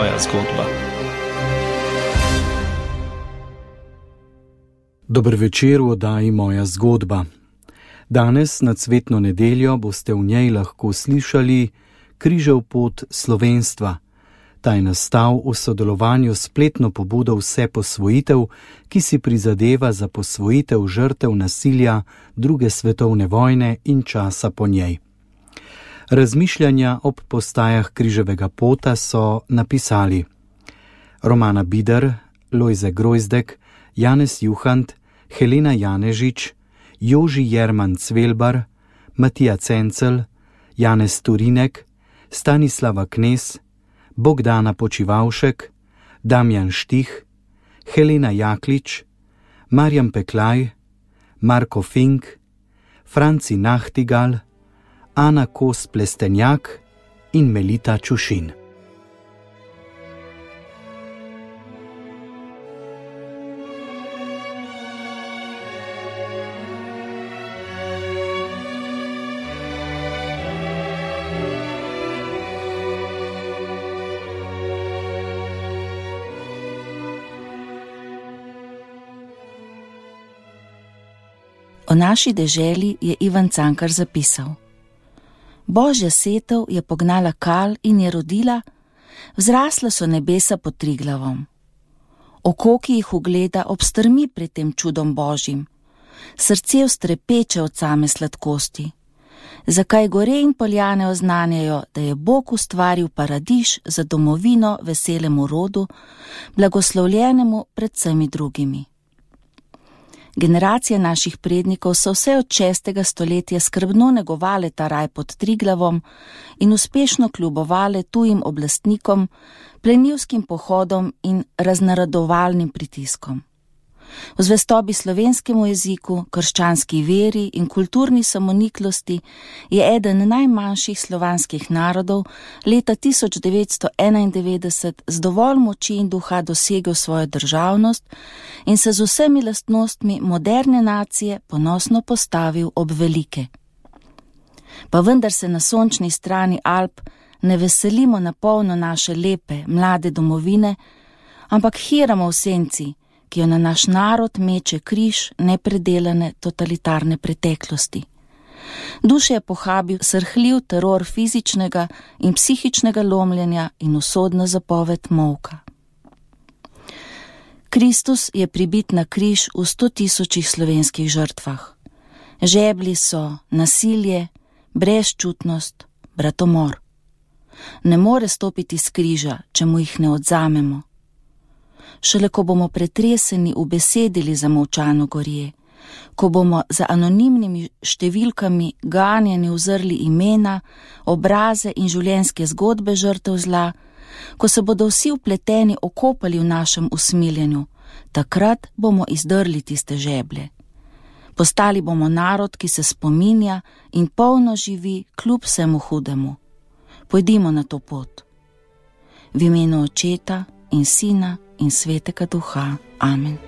moja zgodba. Dober večer, oddaji moja zgodba. Danes na cvetno nedeljo boste v njej lahko slišali križev pot slovenstva. Ta je nastal v sodelovanju s spletno pobudo Vse posvojitev, ki si prizadeva za posvojitev žrtev nasilja druge svetovne vojne in časa po njej. Razmišljanja ob postajah križevega pota so napisali Romana Bider, Lojze Grojzdek, Janez Juhant, Helena Janežič, Joži Jerman Cvelbar, Matija Cencel, Janez Turinek, Stanislava Knes, Bogdana Počivalšek, Damjan Štih, Helena Jaklič, Marjan Peklaj, Marko Fink, Franci Nahtigal, Ana Kos Plestenjak in Melita Čušin. O naši deželi je Ivan Cankar zapisal: Božja setev je pognala kal in je rodila, vzrasla so nebesa pod triglavom. Oko, ki jih ugleda, obstrmi pred tem čudom božjim, srce vstrepeče od same sladkosti. Zakaj gore in poljane oznanjajo, da je Bog ustvaril paradiž za domovino veselemu rodu, blagoslovljenemu pred vsemi drugimi? Generacije naših prednikov so vse od šestega stoletja skrbno negovale ta raj pod Triglavom in uspešno kljubovale tujim oblastnikom, plenilskim pohodom in raznaradovalnim pritiskom. V zvestobi slovenskemu jeziku, krščanski veri in kulturni samoniklosti je eden najmanjših slovanskih narodov leta 1991 z dovolj moči in duha dosegel svojo državnost in se z vsemi lastnostmi moderne nacije ponosno postavil ob velike. Pa vendar se na sončni strani Alp ne veselimo na polno naše lepe, mlade domovine, ampak hiramo v senci, ki jo na naš narod meče križ nepredelane totalitarne preteklosti. Duše je pohabil srhljiv teror fizičnega in psihičnega lomljenja in usodna zapoved molka. Kristus je pribit na križ v sto tisočih slovenskih žrtvah. Žebli so nasilje, brezčutnost, bratomor. Ne more stopiti z križa, če mu jih ne odzamemo šele ko bomo pretreseni v besedili za molčano gorje, ko bomo za anonimnimi številkami ganjeni vzrli imena, obraze in življenjske zgodbe žrtev zla, ko se bodo vsi upleteni okopali v našem usmiljenju, takrat bomo izdrli tiste žeblje. Postali bomo narod, ki se spominja in polno živi kljub vsemu hudemu. Pojdimo na to pot. V imenu očeta in sina in svetega duha. Amen.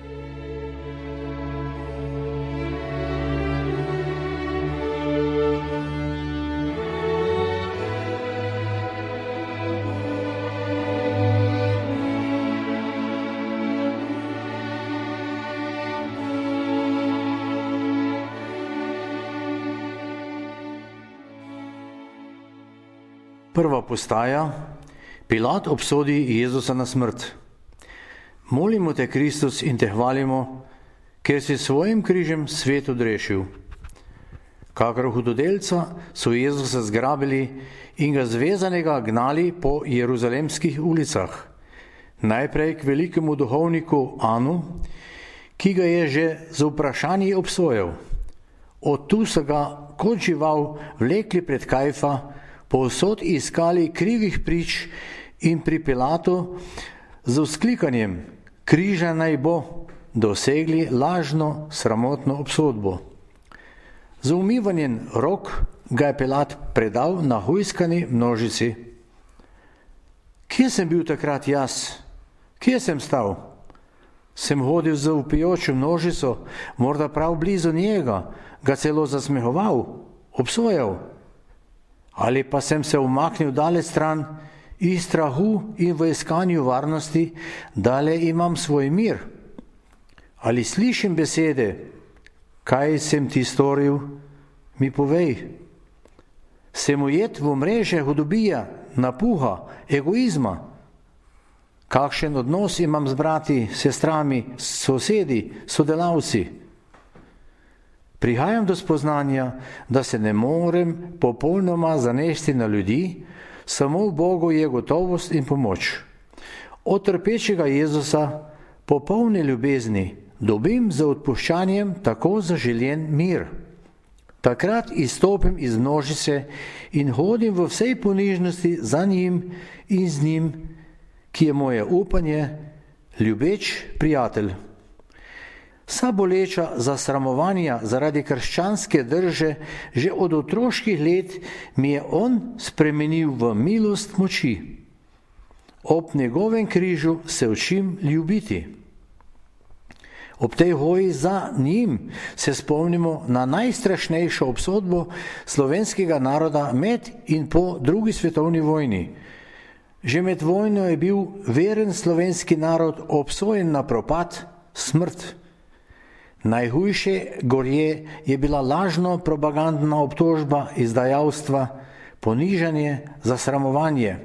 Prva postaja: Pilat obsodi Jezusa na smrt. Molimo te, Kristus, in te hvalimo, ker si svojim križem svet odrešil. Kakor hudodelca so Jezusa zgrabili in ga zvezanega gnali po jeruzalemskih ulicah. Najprej k velikemu duhovniku Anu, ki ga je že z vprašanji obsojal. Od tu so ga kot žival vlekli pred Kajfa, povsod iskali krivih prič in pri Pilatu z vzklikanjem, križa naj bo, dosegli lažno, sramotno obsodbo. Z umivanjem rok ga je Pilat predal na hujskani množici. Kje sem bil takrat jaz? Kje sem stal? Sem hodil za upijočo množico, morda prav blizu njega, ga celo zasmehoval, obsojal. Ali pa sem se umaknil daleč stran iz strahu in v iskanju varnosti, da le imam svoj mir. Ali slišim besede, kaj sem ti storil, mi povej. Sem ujet v mreže hudobija, napuha, egoizma. Kakšen odnos imam z brati, sestrami, sosedi, sodelavci? Prihajam do spoznanja, da se ne morem popolnoma zanesti na ljudi, samo v Bogu je gotovost in pomoč. Od trpečega Jezusa, popolne ljubezni, dobim za odpuščanjem tako zaželjen mir. Takrat izstopim iz množice in hodim v vsej ponižnosti za njim in z njim, ki je moje upanje, ljubeč prijatelj. Vsa boleča zasramovanja zaradi krščanske drže že od otroških let mi je on spremenil v milost moči. Ob njegovem križu se učim ljubiti. Ob tej hoji za njim se spomnimo na najstrašnejšo obsodbo slovenskega naroda med in po drugi svetovni vojni. Že med vojno je bil veren slovenski narod obsojen na propad, smrt. Najhujše gorje je bila lažno propagandna obtožba izdajalstva, ponižanje, zasramovanje.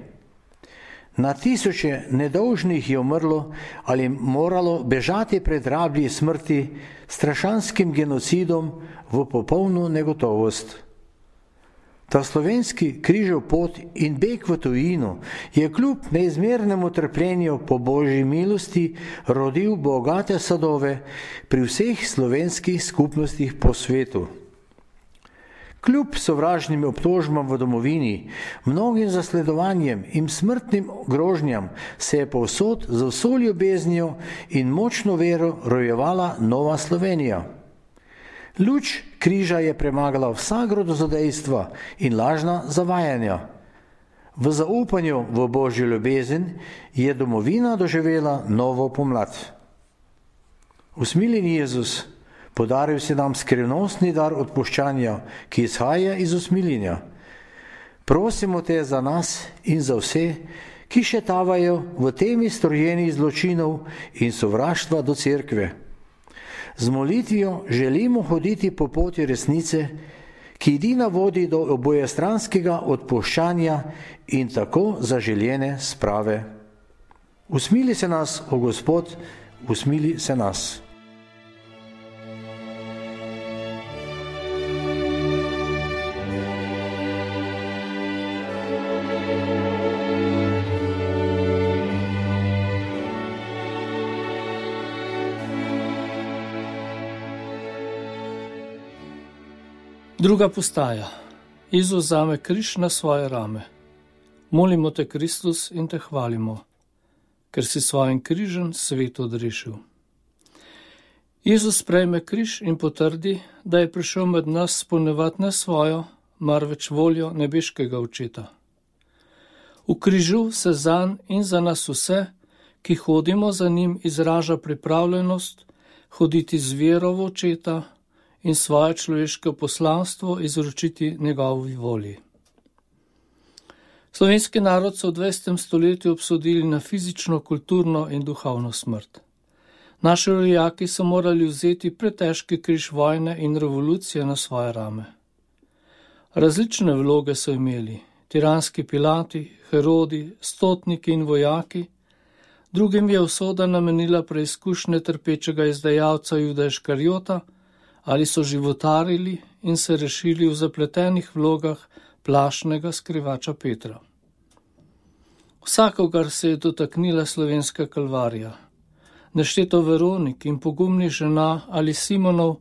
Na tisoče nedolžnih je umrlo ali moralo bežati pred rablji smrti, strašanskim genocidom v popolno negotovost. Ta slovenski križev pot in beg v tujino je kljub neizmernemu trpljenju po božji milosti rodil bogate sadove pri vseh slovenskih skupnostih po svetu. Kljub sovražnim obtožbam v domovini, mnogim zasledovanjem in smrtnim grožnjam se je povsod z vso ljubeznijo in močno vero rojevala Nova Slovenija. Luč križa je premagala vsa grozodejstva in lažna zavajanja. V zaupanju v božjo ljubezen je domovina doživela novo pomlad. Usmiljeni Jezus, podaril si nam skrivnostni dar odpuščanja, ki izhaja iz usmiljenja. Prosimo te za nas in za vse, ki še tavajo v temi storjenih zločinov in sovraštva do cerkve. Z molitvijo želimo hoditi po poti resnice, ki edina vodi do obojestranskega odpuščanja in tako zaželjene sprave. Usmili se nas, o Gospod, usmili se nas. Druga postaja. Izus zame križ na svoje rame. Molimo te, Kristus, in te hvalimo, ker si svojim križem svet odrešil. Jezus sprejme križ in potrdi, da je prišel med nas spolnevati ne svojo, marveč voljo nebeškega očeta. V križu se zanj in za nas vse, ki hodimo za njim, izraža pripravljenost hoditi z vero v očeta in svoje človeško poslanstvo izročiti njegovi volji. Slovenski narod so v 20. stoletju obsodili na fizično, kulturno in duhovno smrt. Naši rojaki so morali vzeti pretežki križ vojne in revolucije na svoje rame. Različne vloge so imeli: tiranski pilati, herodi, stotniki in vojaki. Drugim je usoda namenila preizkušnje trpečega izdajalca Juda Škarjota, ali so životarili in se rešili v zapletenih vlogah plašnega skrivača Petra. Vsakogar se je dotaknila slovenska kalvarija, nešteto Veronik in pogumnih žena ali Simonov,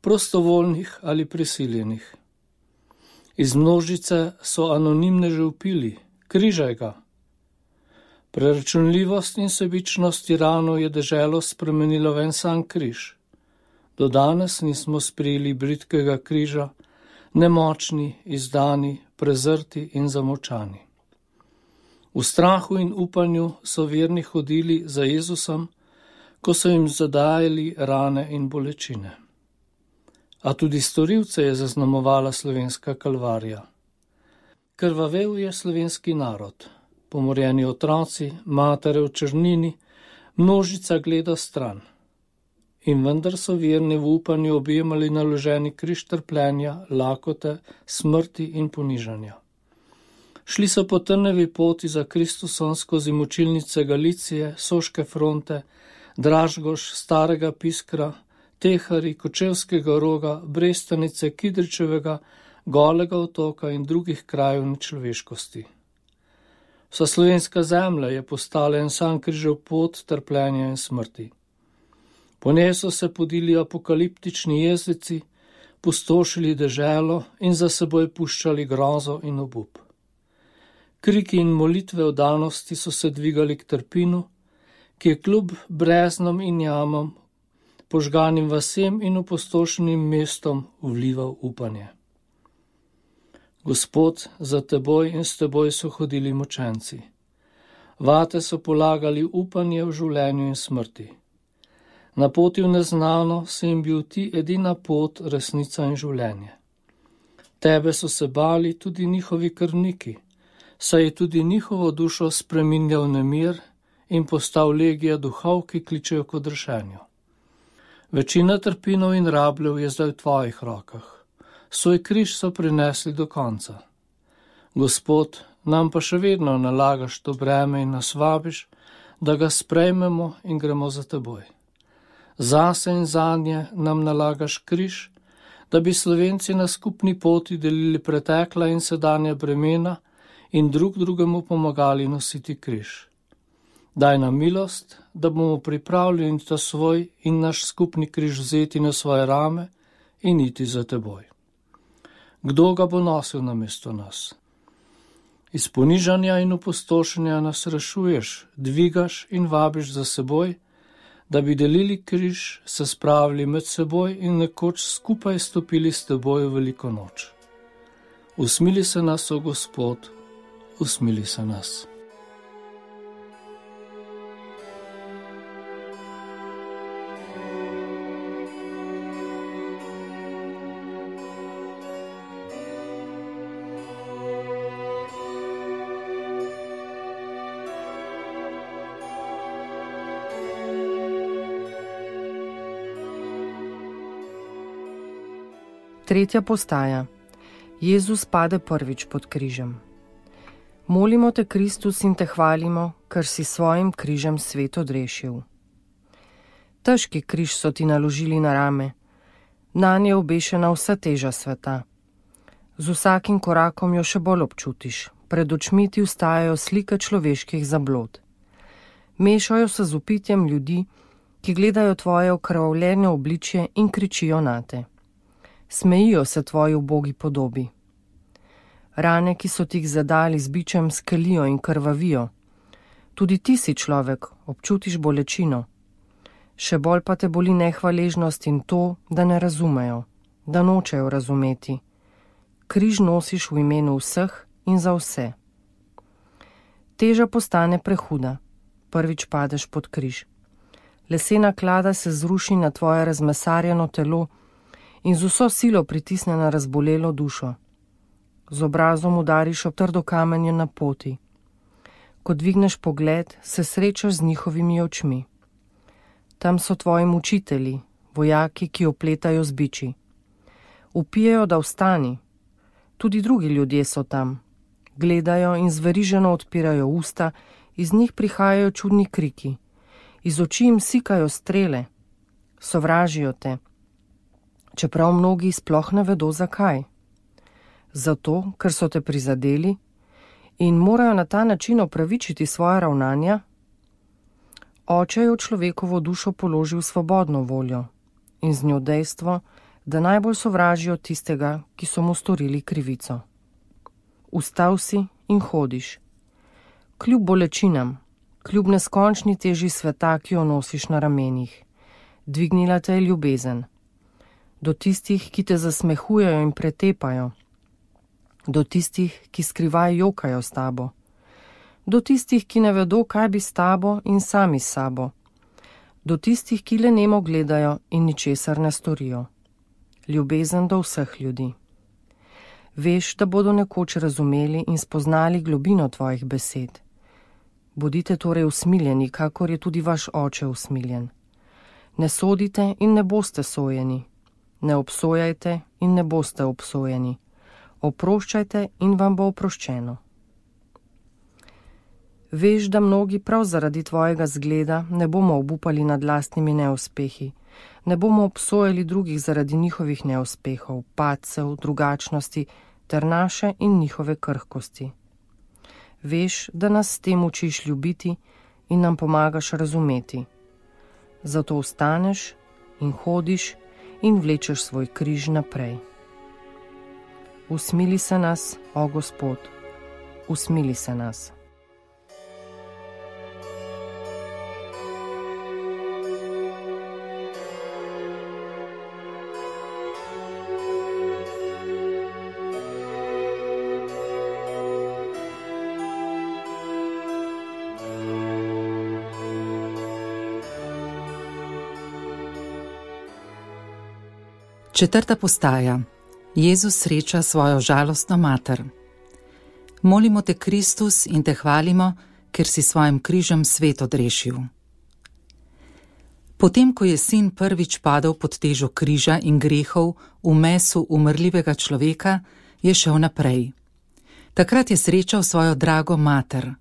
prostovoljnih ali prisiljenih. Iz množice so anonimne že upili, križaj ga. Preračunljivost in sebičnost tiranov je deželo spremenilo v en sam križ do danes nismo sprejeli britkega križa, nemočni, izdani, prezrti in zamočani. V strahu in upanju so verni hodili za Jezusom, ko so jim zadajali rane in bolečine. A tudi storilce je zaznamovala slovenska kalvarija. Krvavel je slovenski narod, pomorjeni otroci, matere v črnini, množica gleda stran. In vendar so verni v upanju objemali naloženi križ trpljenja, lakote, smrti in ponižanja. Šli so po trnevi poti za Kristusom skozi močilnice Galicije, Soške fronte, Dražgoš, Starega Piskra, Tehari, Kočevskega roga, Brestanice, Kidričevega, Golega otoka in drugih krajev nečloveškosti. Vsa slovenska zemlja je postala en sam križev pot trpljenja in smrti. Po njej so se podili apokaliptični jezici, pustošili deželo in za seboj puščali grozo in obup. Kriki in molitve o danosti so se dvigali k trpinu, ki je kljub breznom in jamom, požganim vasem in opustošenim mestom vlival upanje. Gospod, za teboj in s teboj so hodili močenci. Vate so polagali upanje v življenju in smrti. Na poti v neznano se jim bil ti edina pot, resnica in življenje. Tebe so se bali tudi njihovi krvniki saj je tudi njihovo dušo spreminjal nemir in postal legija duhov, ki kličejo k odrešenju. Večina trpinov in rabljev je zdaj v tvojih rokah. Svoj križ so prinesli do konca. Gospod, nam pa še vedno nalagaš to breme in nas vabiš, da ga sprejmemo in gremo za teboj. Zase in zanje nam nalagaš križ, da bi slovenci na skupni poti delili pretekla in sedanja bremena, in drug drugemu pomagali nositi križ. Daj nam milost, da bomo pripravljeni ta svoj in naš skupni križ vzeti na svoje rame in iti za teboj. Kdo ga bo nosil na mesto nas? Iz ponižanja in opustošenja nas rešuješ, dvigaš in vabiš za seboj, da bi delili križ, se spravili med seboj in nekoč skupaj stopili s teboj v veliko noč. Usmili se nas, o Gospod, usmili se nas. Tretja postaja. Jezus pade prvič pod križem. Molimo te, Kristus, in te hvalimo, ker si svojim križem svet odrešil. Težki križ so ti naložili na rame, na nje obešena vsa teža sveta. Z vsakim korakom jo še bolj občutiš, pred očmi ti ustajajo slike človeških zablod. Mešajo se z upitjem ljudi, ki gledajo tvoje okrvavljene obličje in kričijo na te. Smejijo se tvoji ubogi podobi. Rane, ki so ti jih zadali z bičem, skelijo in krvavijo. Tudi ti si človek, občutiš bolečino. Še bolj pa te boli nehvaležnost in to, da ne razumejo, da nočejo razumeti. Križ nosiš v imenu vseh in za vse. Teža postane prehuda, prvič padeš pod križ. Lesena klada se zruši na tvoje razmesarjeno telo in z vso silo pritisne na razbolelo dušo z obrazom udariš ob trdo kamenje na poti. Ko dvigneš pogled, se srečaš z njihovimi očmi. Tam so tvoji učitelji, vojaki, ki opletajo z biči. Upijajo, da vstani. Tudi drugi ljudje so tam. Gledajo in zveriženo odpirajo usta, iz njih prihajajo čudni kriki. Iz oči jim sikajo strele. Sovražijo te. Čeprav mnogi sploh ne vedo zakaj zato ker so te prizadeli in morajo na ta način opravičiti svoje ravnanja? Oče je v človekovo dušo položil svobodno voljo in z njo dejstvo, da najbolj sovražijo tistega, ki so mu storili krivico. Ustav si in hodiš. Kljub bolečinam, kljub neskončni teži sveta, ki jo nosiš na ramenih, dvignila te je ljubezen. Do tistih, ki te zasmehujejo in pretepajo, do tistih, ki skrivaj jokajo s tabo, do tistih, ki ne vedo, kaj bi s tabo in sami s sabo, do tistih, ki le nemo gledajo in ničesar ne storijo. Ljubezen do vseh ljudi. Veš, da bodo nekoč razumeli in spoznali globino tvojih besed, Bodite torej usmiljeni, kakor je tudi vaš oče usmiljen. Ne sodite in ne boste sojeni, ne obsojajte in ne boste obsojeni, oproščajte in vam bo oproščeno. Veš, da mnogi prav zaradi tvojega zgleda ne bomo obupali nad lastnimi neuspehi, ne bomo obsojali drugih zaradi njihovih neuspehov, pacev, drugačnosti ter naše in njihove krhkosti. Veš, da nas s tem učiš ljubiti in nam pomagaš razumeti. Zato ostaneš in hodiš in vlečeš svoj križ naprej. Usmili se nas, o Gospod, usmili se nas. Četrta postaja. Jezus sreča svojo žalostno mater. Molimo te, Kristus, in te hvalimo, ker si svojim križem svet odrešil. Potem, ko je sin prvič padel pod težo križa in grehov v mesu umrljivega človeka, je šel naprej. Takrat je srečal svojo drago mater.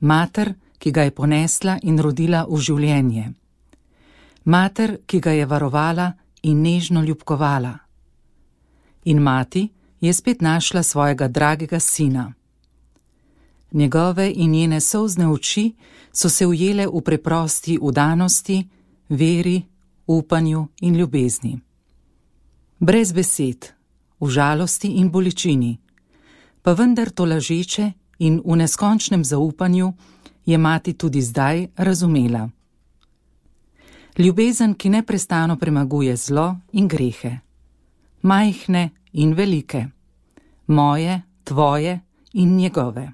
Mater, ki ga je ponesla in rodila v življenje. Mater, ki ga je varovala in nežno ljubkovala. In mati je spet našla svojega dragega sina. Njegove in njene sozne oči so se ujele v preprosti udanosti, veri, upanju in ljubezni. Brez besed, v žalosti in bolečini, pa vendar to lažeče in v neskončnem zaupanju je mati tudi zdaj razumela ljubezen, ki neprestano premaguje zlo in grehe, majhne in velike, moje, tvoje in njegove.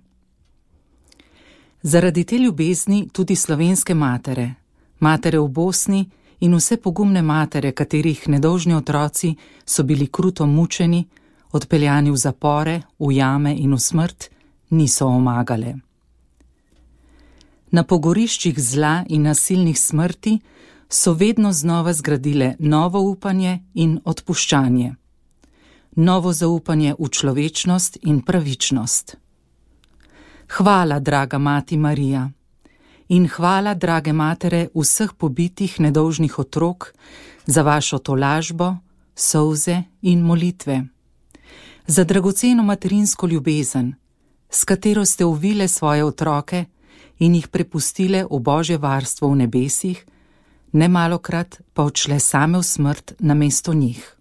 Zaradi te ljubezni tudi slovenske matere, matere v Bosni in vse pogumne matere, katerih nedolžni otroci so bili kruto mučeni, odpeljani v zapore, v jame in v smrt, niso omagale. Na pogoriščih zla in nasilnih smrti so vedno znova zgradile novo upanje in odpuščanje, novo zaupanje v človečnost in pravičnost. Hvala, draga mati Marija, in hvala, drage matere vseh pobitih nedolžnih otrok, za vašo tolažbo, solze in molitve, za dragoceno materinsko ljubezen, s katero ste uvile svoje otroke in jih prepustile v božje varstvo v nebesih, nemalokrat pa odšle same v smrt na mesto njih.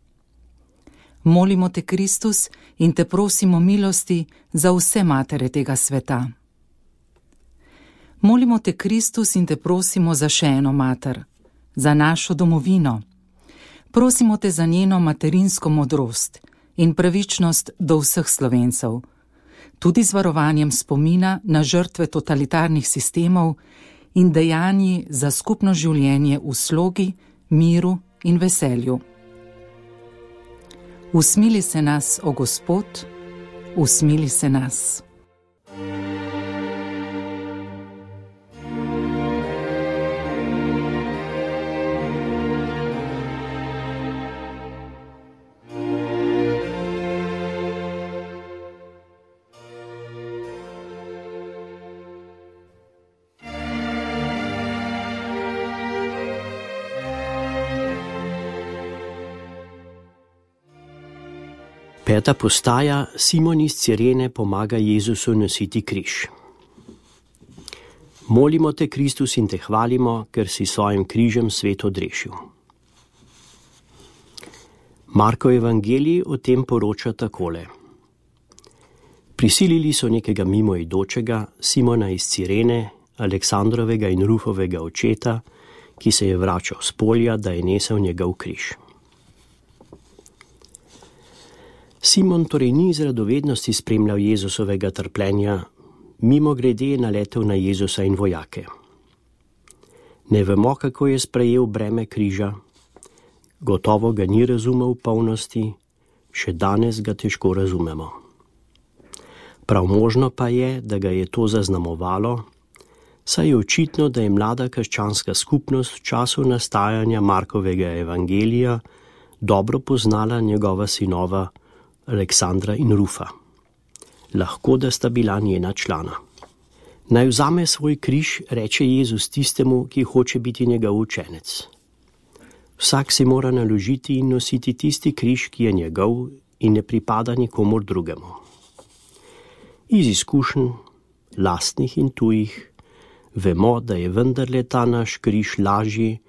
Molimo te, Kristus, in te prosimo milosti za vse matere tega sveta. Molimo te, Kristus, in te prosimo za še eno mater, za našo domovino. Prosimo te za njeno materinsko modrost in pravičnost do vseh slovencev, tudi z varovanjem spomina na žrtve totalitarnih sistemov in dejanji za skupno življenje v slogi, miru in veselju. Usmili se nas, o Gospod, usmili se nas. Peta postaja Simon iz Cirene pomaga Jezusu nositi križ. Molimo te, Kristus, in te hvalimo, ker si svojim križem svet odrešil. Marko Evangelij o tem poroča takole. Prisilili so nekega mimoidočega, Simona iz Cirene, Aleksandrovega in Rufovega očeta, ki se je vračal z polja, da je nesel njegov križ. Simon torej ni iz radovednosti spremljal Jezusovega trpljenja, mimo grede je naletel na Jezusa in vojake. Ne vemo, kako je sprejel breme križa, gotovo ga ni razumel v polnosti, še danes ga težko razumemo. Prav možno pa je, da ga je to zaznamovalo, Saj je očitno, da je mlada krščanska skupnost v času nastajanja Markovega evangelija dobro poznala njegova sinova Aleksandra in Rufa. Lahko da sta bila njena člana. Naj vzame svoj križ, reče Jezus tistemu, ki hoče biti njegov učenec. Vsak si mora naložiti in nositi tisti križ, ki je njegov in ne pripada nikomor drugemu. Iz izkušenj, lastnih in tujih, vemo, da je vendarle ta naš križ lažji,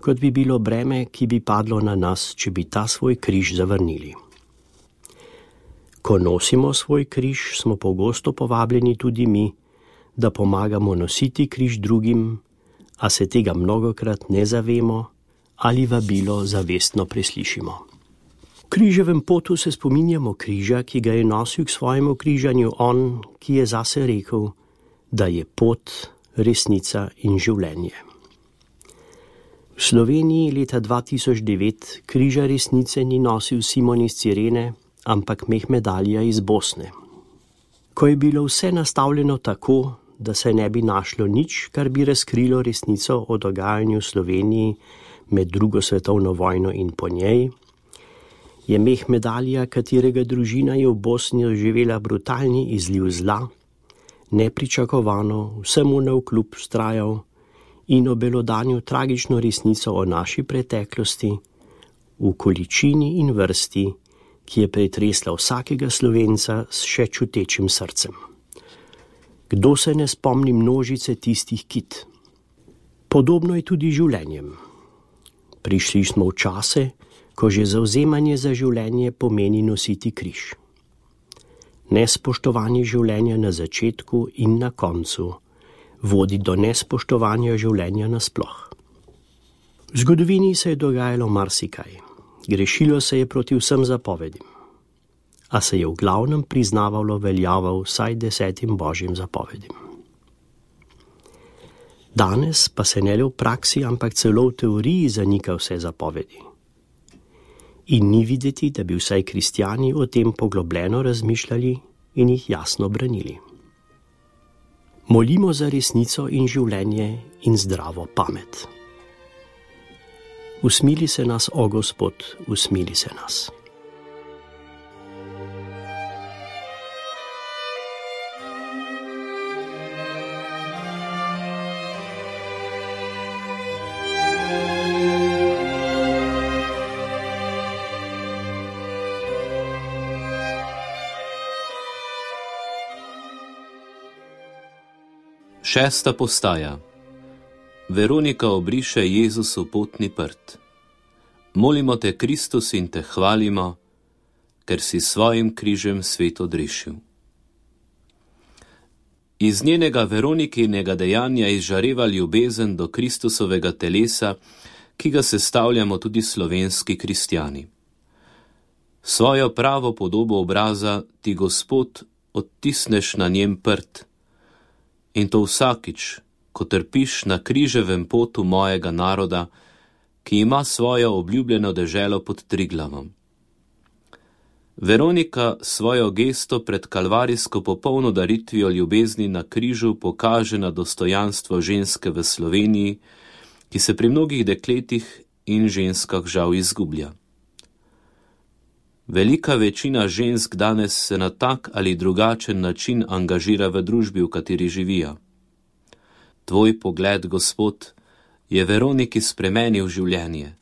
kot bi bilo breme, ki bi padlo na nas, če bi ta svoj križ zavrnili. Ko nosimo svoj križ, smo pogosto povabljeni tudi mi, da pomagamo nositi križ drugim, a se tega mnogokrat ne zavemo ali vabilo zavestno preslišimo. V križevem potu se spominjamo križa, ki ga je nosil k svojemu križanju on, ki je zase rekel, da je pot, resnica in življenje. V Sloveniji leta 2009 križa resnice ni nosil Simon iz Cirene, ampak Mehmedalija iz Bosne. Ko je bilo vse nastavljeno tako, da se ne bi našlo nič, kar bi razkrilo resnico o dogajanju v Sloveniji med drugo svetovno vojno in po njej, je Mehmedalija, katerega družina je v Bosni doživela brutalni izliv zla, nepričakovano vsemu na vkljub strajal in obelodanil tragično resnico o naši preteklosti v količini in vrsti, ki je pretresla vsakega slovenca s še čutečim srcem. Kdo se ne spomni množice tistih kit? Podobno je tudi življenjem. Prišli smo v čase, ko že zauzemanje za življenje pomeni nositi križ. Nespoštovanje življenja na začetku in na koncu vodi do nespoštovanja življenja nasploh. V zgodovini se je dogajalo marsikaj, grešilo se je proti vsem zapovedim, a se je v glavnem priznavalo veljavo vsaj desetim božjim zapovedim. Danes pa se ne le v praksi, ampak celo v teoriji zanika vse zapovedi. In ni videti, da bi vsaj kristijani o tem poglobljeno razmišljali in jih jasno branili. Molimo za resnico in življenje in zdravo pamet. Usmili se nas, o Gospod, usmili se nas. Šesta postaja. Veronika obriše Jezusu potni prt. Molimo te, Kristus, in te hvalimo, ker si svojim križem svet odrešil. Iz njenega Veronikinega dejanja izžareva ljubezen do Kristusovega telesa, ki ga sestavljamo tudi slovenski kristijani. Svojo pravo podobo obraza ti Gospod odtisneš na njem prt in to vsakič, ko trpiš na križevem potu mojega naroda, ki ima svojo obljubljeno deželo pod Triglavom. Veronika svojo gesto pred kalvarijsko popolno daritvijo ljubezni na križu pokaže na dostojanstvo ženske v Sloveniji, ki se pri mnogih dekletih in ženskah žal izgublja. Velika večina žensk danes se na tak ali drugačen način angažira v družbi, v kateri živijo. Tvoj pogled, Gospod, je Veroniki spremenil življenje.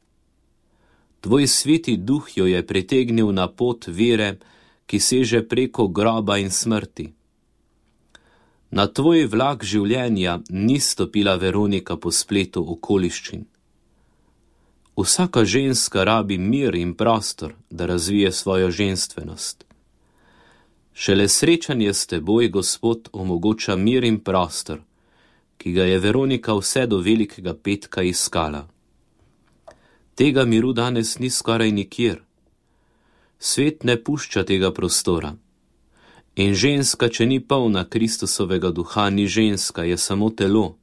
Tvoj sveti duh jo je pritegnil na pot vere, ki seže preko groba in smrti. Na tvoj vlak življenja ni stopila Veronika po spletu okoliščin. Vsaka ženska rabi mir in prostor, da razvije svojo ženstvenost. Šele srečanje s teboj, Gospod, omogoča mir in prostor, ki ga je Veronika vse do velikega petka iskala. Tega miru danes ni skoraj nikjer. Svet ne pušča tega prostora. In ženska, če ni polna Kristusovega duha, ni ženska, je samo telo.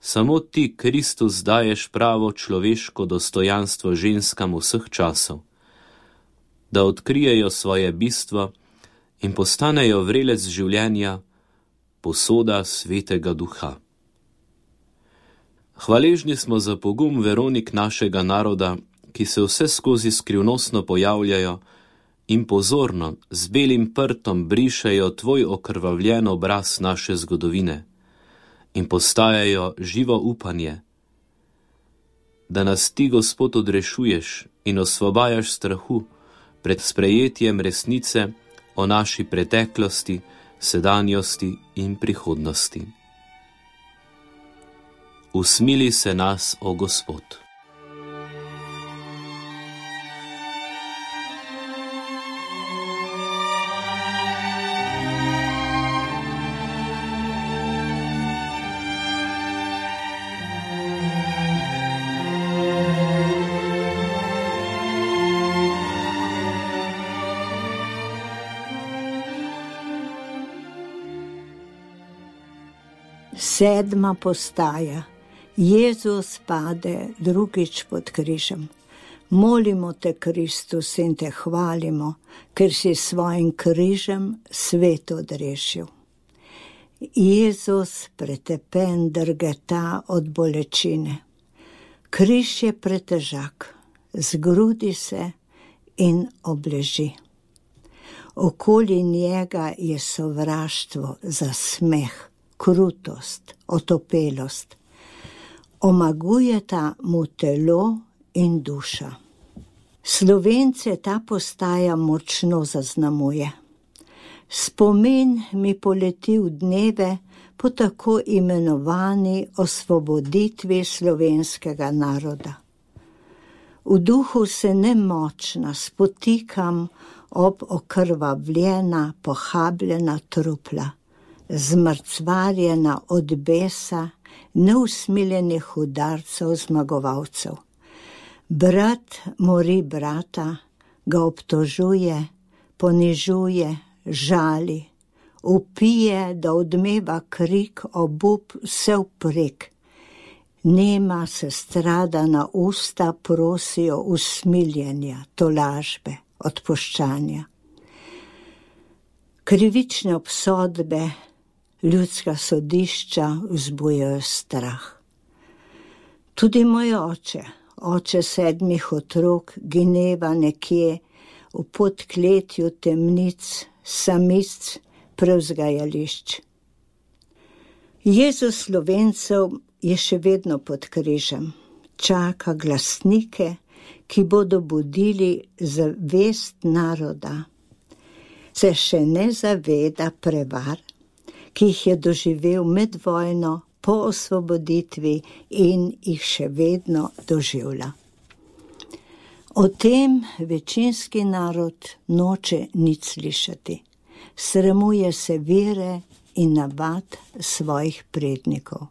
Samo ti, Kristus, daješ pravo človeško dostojanstvo ženskam vseh časov, da odkrijejo svoje bistvo in postanejo vrelec življenja, posoda svetega duha. Hvaležni smo za pogum veronik našega naroda, ki se vse skozi skrivnostno pojavljajo in pozorno z belim prtom brišajo tvoj okrvavljen obraz naše zgodovine in postajajo živo upanje, da nas ti, Gospod, odrešuješ in osvobajaš strahu pred sprejetjem resnice o naši preteklosti, sedanjosti in prihodnosti. Usmili se nas, o Gospod. Sedma postaja. Jezus pade drugič pod križem. Molimo te, Kristus, in te hvalimo, ker si svojim križem svet odrešil. Jezus pretepen drgeta od bolečine. Križ je pretežak, zgrudi se in obleži. Okoli njega je sovraštvo za smeh krutost, otopelost. Omagujeta mu telo in duša. Slovence ta postaja močno zaznamuje. Spomin mi poleti v dneve po tako imenovani osvoboditvi slovenskega naroda. V duhu se nemočna spotikam ob okrvavljena, pohabljena trupla zmrcvarjena od besa, neusmiljenih udarcev zmagovalcev. Brat mori brata, ga obtožuje, ponižuje, žali, upije, da odmeva krik obup vse vprek. Nema se strada na usta prosijo usmiljenja, tolažbe, odpuščanja. Krivične obsodbe, ljudska sodišča vzbujajo strah. Tudi moj oče, oče sedmih otrok, gineva nekje v podkletju temnic, samic, prevzgajališč. Jezus slovencev je še vedno pod križem, čaka glasnike, ki bodo budili zavest naroda. Se še ne zaveda prevar, ki jih je doživel med vojno, po osvoboditvi in jih še vedno doživlja. O tem večinski narod noče nič slišati, sramuje se vire in navad svojih prednikov.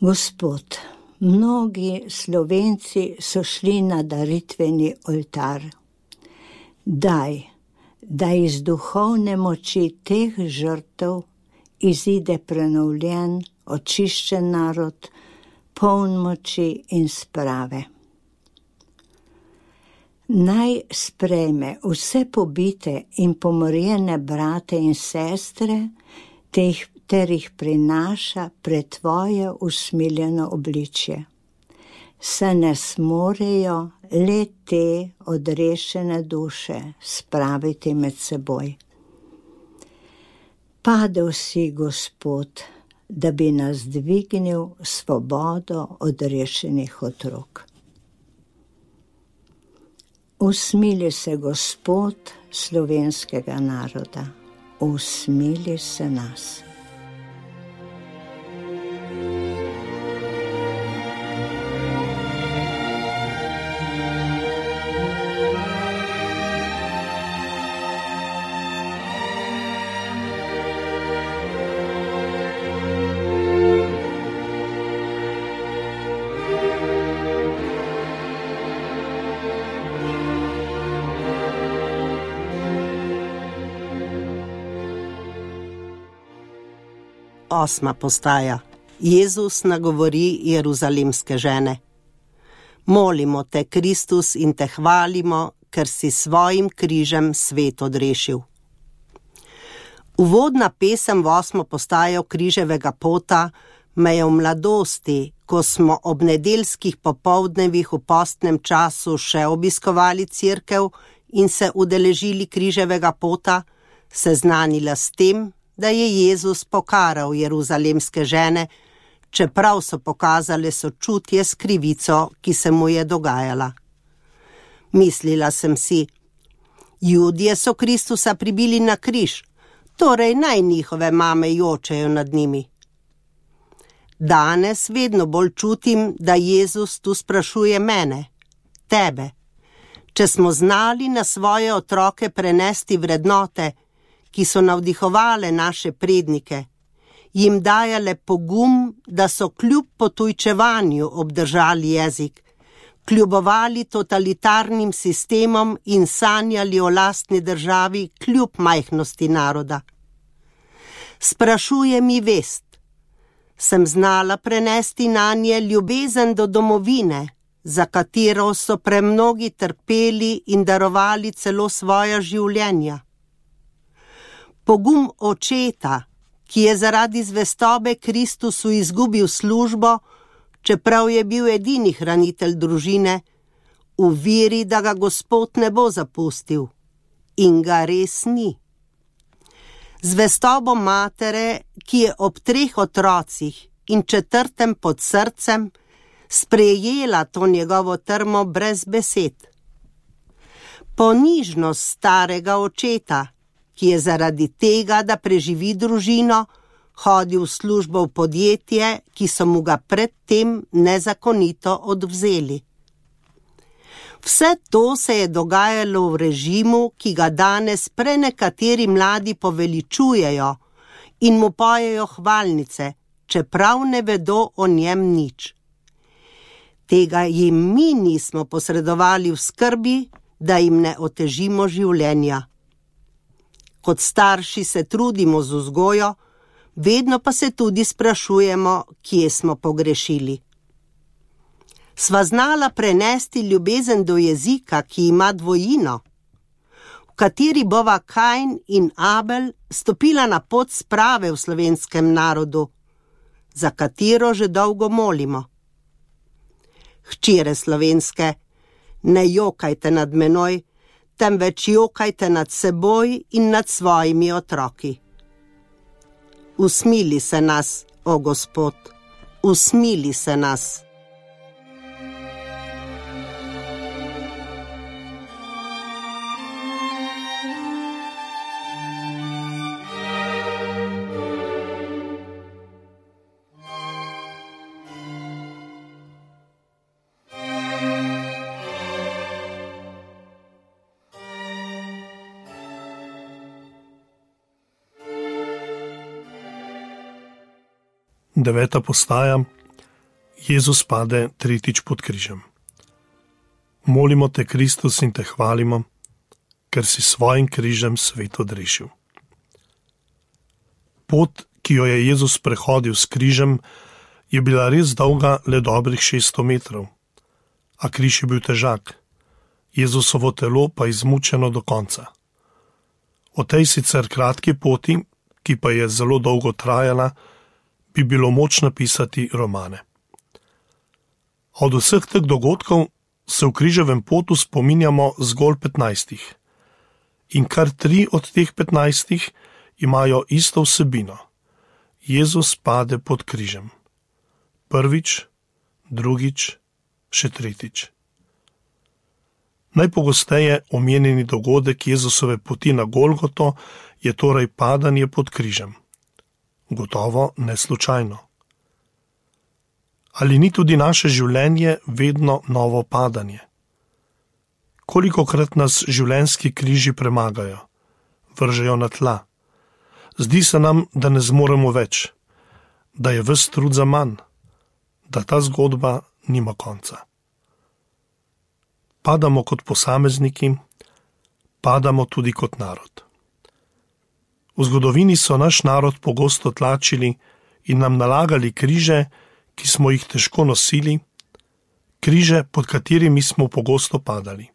Gospod, mnogi slovenci so šli na daritveni oltar. Daj, da iz duhovne moči teh žrtev izide prenovljen, očiščen narod, poln moči in sprave. Naj sprejme vse pobite in pomorjene brate in sestre, ter jih prinaša pred tvoje usmiljeno obličje se ne smorejo le te odrešene duše spraviti med seboj. Padel si, Gospod, da bi nas dvignil svobodo odrešenih otrok. Usmili se, Gospod, slovenskega naroda, usmili se nas. Osma postaja. Jezus nagovori jeruzalemske žene. Molimo te, Kristus, in te hvalimo, ker si svojim križem svet odrešil. Uvodna pesem v osmo postajo križevega pota me je v mladosti, ko smo ob nedeljskih popovdnevih v postnem času še obiskovali crkev in se udeležili križevega pota, seznanila s tem, da je Jezus pokaral jeruzalemske žene, čeprav so pokazale sočutje s krivico, ki se mu je dogajala. Mislila sem si, ljudje so Kristusa pribili na križ, torej naj njihove mame jočejo nad njimi. Danes vedno bolj čutim, da Jezus tu sprašuje mene, tebe. Če smo znali na svoje otroke prenesti vrednote, ki so navdihovale naše prednike, jim dajale pogum, da so kljub potujčevanju obdržali jezik, kljubovali totalitarnim sistemom in sanjali o lastni državi kljub majhnosti naroda. Sprašuje mi vest, sem znala prenesti na nje ljubezen do domovine, za katero so premnogi trpeli in darovali celo svoja življenja. Pogum očeta, ki je zaradi zvestobe Kristusu izgubil službo, čeprav je bil edini hranitelj družine, v veri, da ga Gospod ne bo zapustil in ga res ni. Zvestobo matere, ki je ob treh otrocih in četrtem pod srcem sprejela to njegovo trmo brez besed. Ponižnost starega očeta, ki je zaradi tega, da preživi družino, hodil v službo v podjetje, ki so mu ga predtem nezakonito odvzeli. Vse to se je dogajalo v režimu, ki ga danes prenekateri mladi poveličujejo in mu pojejo hvalnice, čeprav ne vedo o njem nič. Tega jim mi nismo posredovali v skrbi, da jim ne otežimo življenja kot starši se trudimo z vzgojo, vedno pa se tudi sprašujemo, kje smo pogrešili. Sva znala prenesti ljubezen do jezika, ki ima dvojino, v kateri bova Kajn in Abel stopila na pot sprave v slovenskem narodu, za katero že dolgo molimo. Hčere slovenske, ne jokajte nad menoj, temveč jokajte nad seboj in nad svojimi otroki. Usmili se nas, o Gospod, usmili se nas. Deveta postaja, Jezus pade tretjič pod križem. Molimo te, Kristus, in te hvalimo, ker si svojim križem svet odrešil. Pot, ki jo je Jezus prehodil s križem, je bila res dolga le dobrih 600 metrov, a križ je bil težak, Jezusovo telo pa izmučeno do konca. O tej sicer kratki poti, ki pa je zelo dolgo trajala, bi bilo moč napisati romane. Od vseh teh dogodkov se v križevem potu spominjamo zgolj 15. In kar tri od teh 15 imajo isto vsebino: Jezus pade pod križem. Prvič, drugič, še tretjič. Najpogosteje omenjeni dogodek Jezusove poti na Golgoto je torej padanje pod križem gotovo ne slučajno. Ali ni tudi naše življenje vedno novo padanje? Koliko krat nas življenjski križi premagajo, vržejo na tla? Zdi se nam, da ne zmoremo več, da je vse trud za manj, da ta zgodba nima konca. Padamo kot posamezniki, padamo tudi kot narod. V zgodovini so naš narod pogosto tlačili in nam nalagali križe, ki smo jih težko nosili, križe, pod katerimi smo pogosto padali.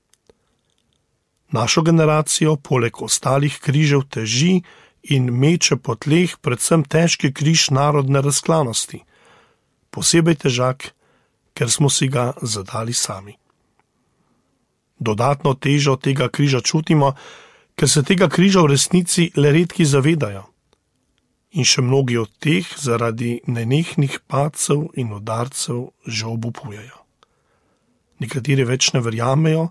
Našo generacijo, poleg ostalih križev, teži in meče po tleh predvsem težki križ narodne razklanosti, posebej težak, ker smo si ga zadali sami. Dodatno težo tega križa čutimo, ker se tega križa v resnici le redki zavedajo. In še mnogi od teh zaradi nenehnih padcev in udarcev že obupujejo. Nekateri več ne verjamejo,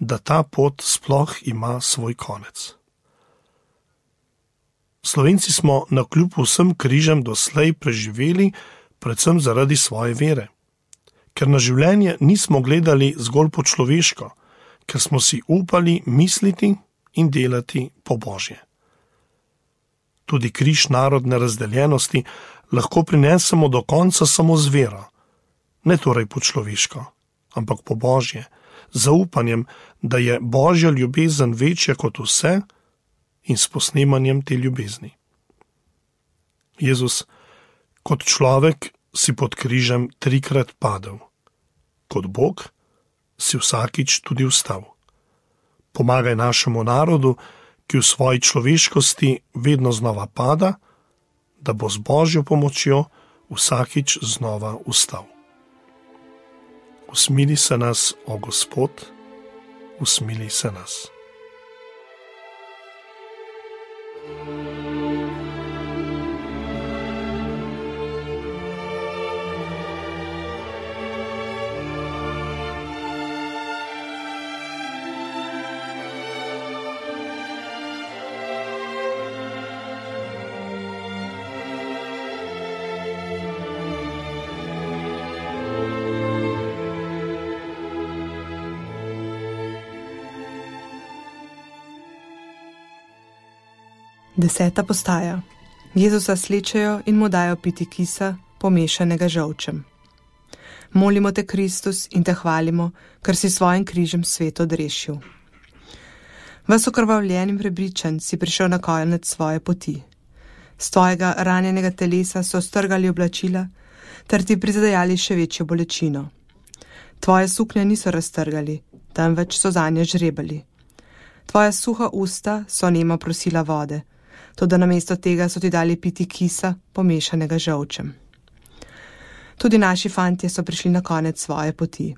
da ta pot sploh ima svoj konec. Slovenci smo na kljub vsem križem doslej preživeli, predvsem zaradi svoje vere. Ker na življenje nismo gledali zgolj po človeško, ker smo si upali misliti in delati po božje. Tudi križ narodne razdeljenosti lahko prinesemo do konca samo z vero, ne torej po človeško, ampak po božje, z upanjem, da je božja ljubezen večja kot vse in s posnemanjem te ljubezni. Jezus, kot človek, si pod križem trikrat padel, kot Bog si vsakič tudi vstal. Pomagaj našemu narodu, ki v svoji človeškosti vedno znova pada, da bo z božjo pomočjo vsakič znova vstal. Usmili se nas, o Gospod, usmili se nas. Deseta postaja. Jezusa slečejo in mu dajo piti kisa, pomešanega žolčem. Molimo te, Kristus, in te hvalimo, ker si svojim križem svet odrešil. Vas okrvavljen in prepričan si prišel na konec svoje poti. Z tvojega ranjenega telesa so strgali oblačila, ter ti prizadajali še večjo bolečino. Tvoje suknje niso raztrgali, temveč so za nje žrebali. Tvoja suha usta so nema prosila vode tudi namesto tega so ti dali piti kisa, pomešanega žolčem. Tudi naši fantje so prišli na konec svoje poti.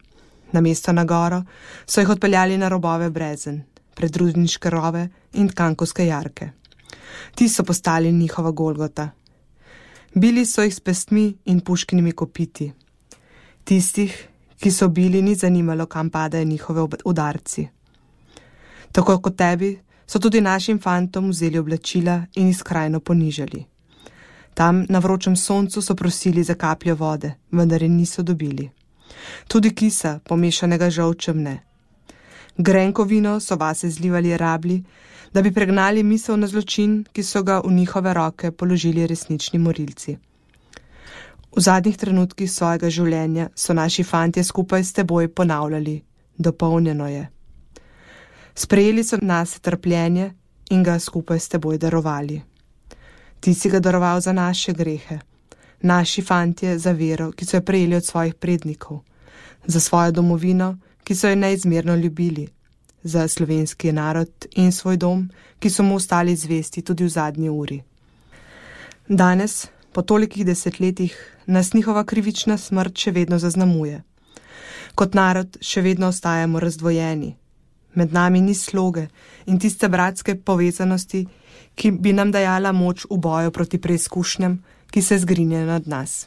Namesto na goro so jih odpeljali na robove brezen, predrudniške rove in tkankovske jarke. Ti so postali njihova golgota. Bili so jih s pestmi in puškinimi kopiti. Tistih, ki so bili, ni zanimalo, kam padajo njihove udarci. Tako kot tebi, so tudi našim fantom vzeli oblačila in jih skrajno ponižali. Tam na vročem soncu so prosili za kapljo vode, vendar je niso dobili. Tudi kisa, pomešanega žolčem, ne. Grenko vino so vase zlivali rabli, da bi pregnali misel na zločin, ki so ga v njihove roke položili resnični morilci. V zadnjih trenutkih svojega življenja so naši fantje skupaj s teboj ponavljali: Dopolnjeno je. Sprejeli so nas trpljenje in ga skupaj s teboj darovali. Ti si ga daroval za naše grehe, naši fantje za vero, ki so jo prejeli od svojih prednikov, za svojo domovino, ki so jo neizmerno ljubili, za slovenski narod in svoj dom, ki so mu ostali zvesti tudi v zadnji uri. Danes, po tolikih desetletjih, nas njihova krivična smrt še vedno zaznamuje. Kot narod še vedno ostajamo razdvojeni med nami ni sloge in tiste bratske povezanosti, ki bi nam dajala moč v boju proti preizkušnjam, ki se zgrinjajo nad nas.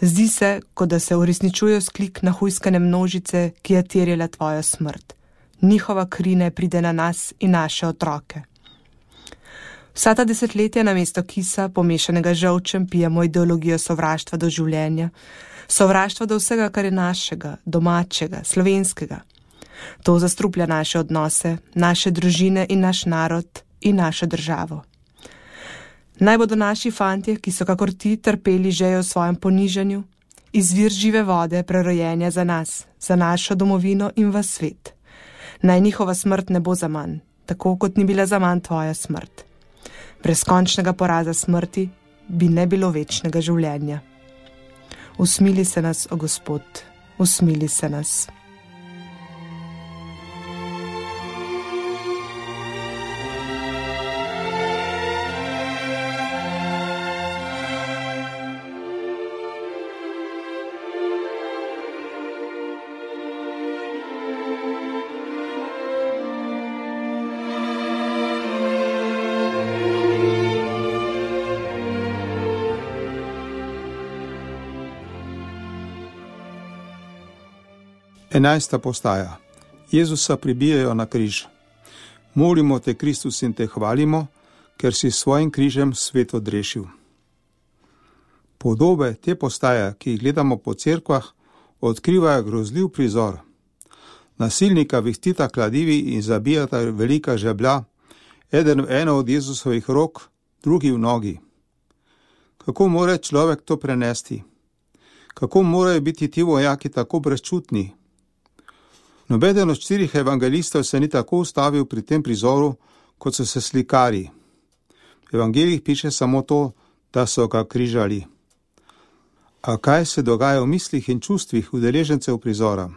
Zdi se, kot da se uresničuje sklik na hujskane množice, ki je terjala tvojo smrt. Njihova krine pride na nas in naše otroke. Vsa ta desetletja na mesto kisa, pomešanega žolčem, pijemo ideologijo sovraštva do življenja, sovraštva do vsega, kar je našega, domačega, slovenskega. To zastruplja naše odnose, naše družine in naš narod in našo državo. Naj bodo naši fantje, ki so kakor ti trpeli že v svojem ponižanju, izvir žive vode prerojenja za nas, za našo domovino in v svet. Naj njihova smrt ne bo za manj, tako kot ni bila za manj tvoja smrt. Brez končnega poraza smrti bi ne bilo večnega življenja. Usmili se nas, o Gospod, usmili se nas. Enajsta postaja. Jezusa pribijajo na križ. Molimo te, Kristus, in te hvalimo, ker si s svojim križem svet odrešil. Podobe te postaje, ki jih gledamo po cerkvah, odkrivajo grozljiv prizor. Nasilnika vihtita kladivi in zabijata velika žeblja, eden v eno od Jezusovih rok, drugi v nogi. Kako more človek to prenesti? Kako morajo biti ti vojaki tako brezčutni? Nobeden od štirih evangelistov se ni tako ustavil pri tem prizoru, kot so se slikari. V evangelijih piše samo to, da so ga križali. A kaj se dogaja v mislih in čustvih udeležencev prizora?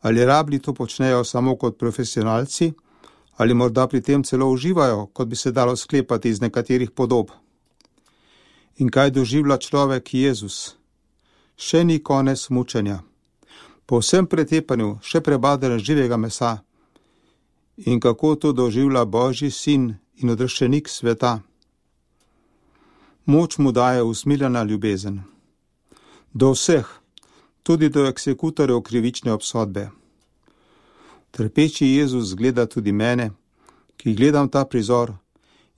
Ali rabli to počnejo samo kot profesionalci, ali morda pri tem celo uživajo, kot bi se dalo sklepati iz nekaterih podob? In kaj doživlja človek Jezus? Še ni konec mučenja. Po vsem pretepanju še prebaden živega mesa. In kako to doživlja Božji sin in odrešenik sveta? Moč mu daje usmiljena ljubezen do vseh, tudi do eksekutorjev krivične obsodbe. Trpeči Jezus gleda tudi mene, ki gledam ta prizor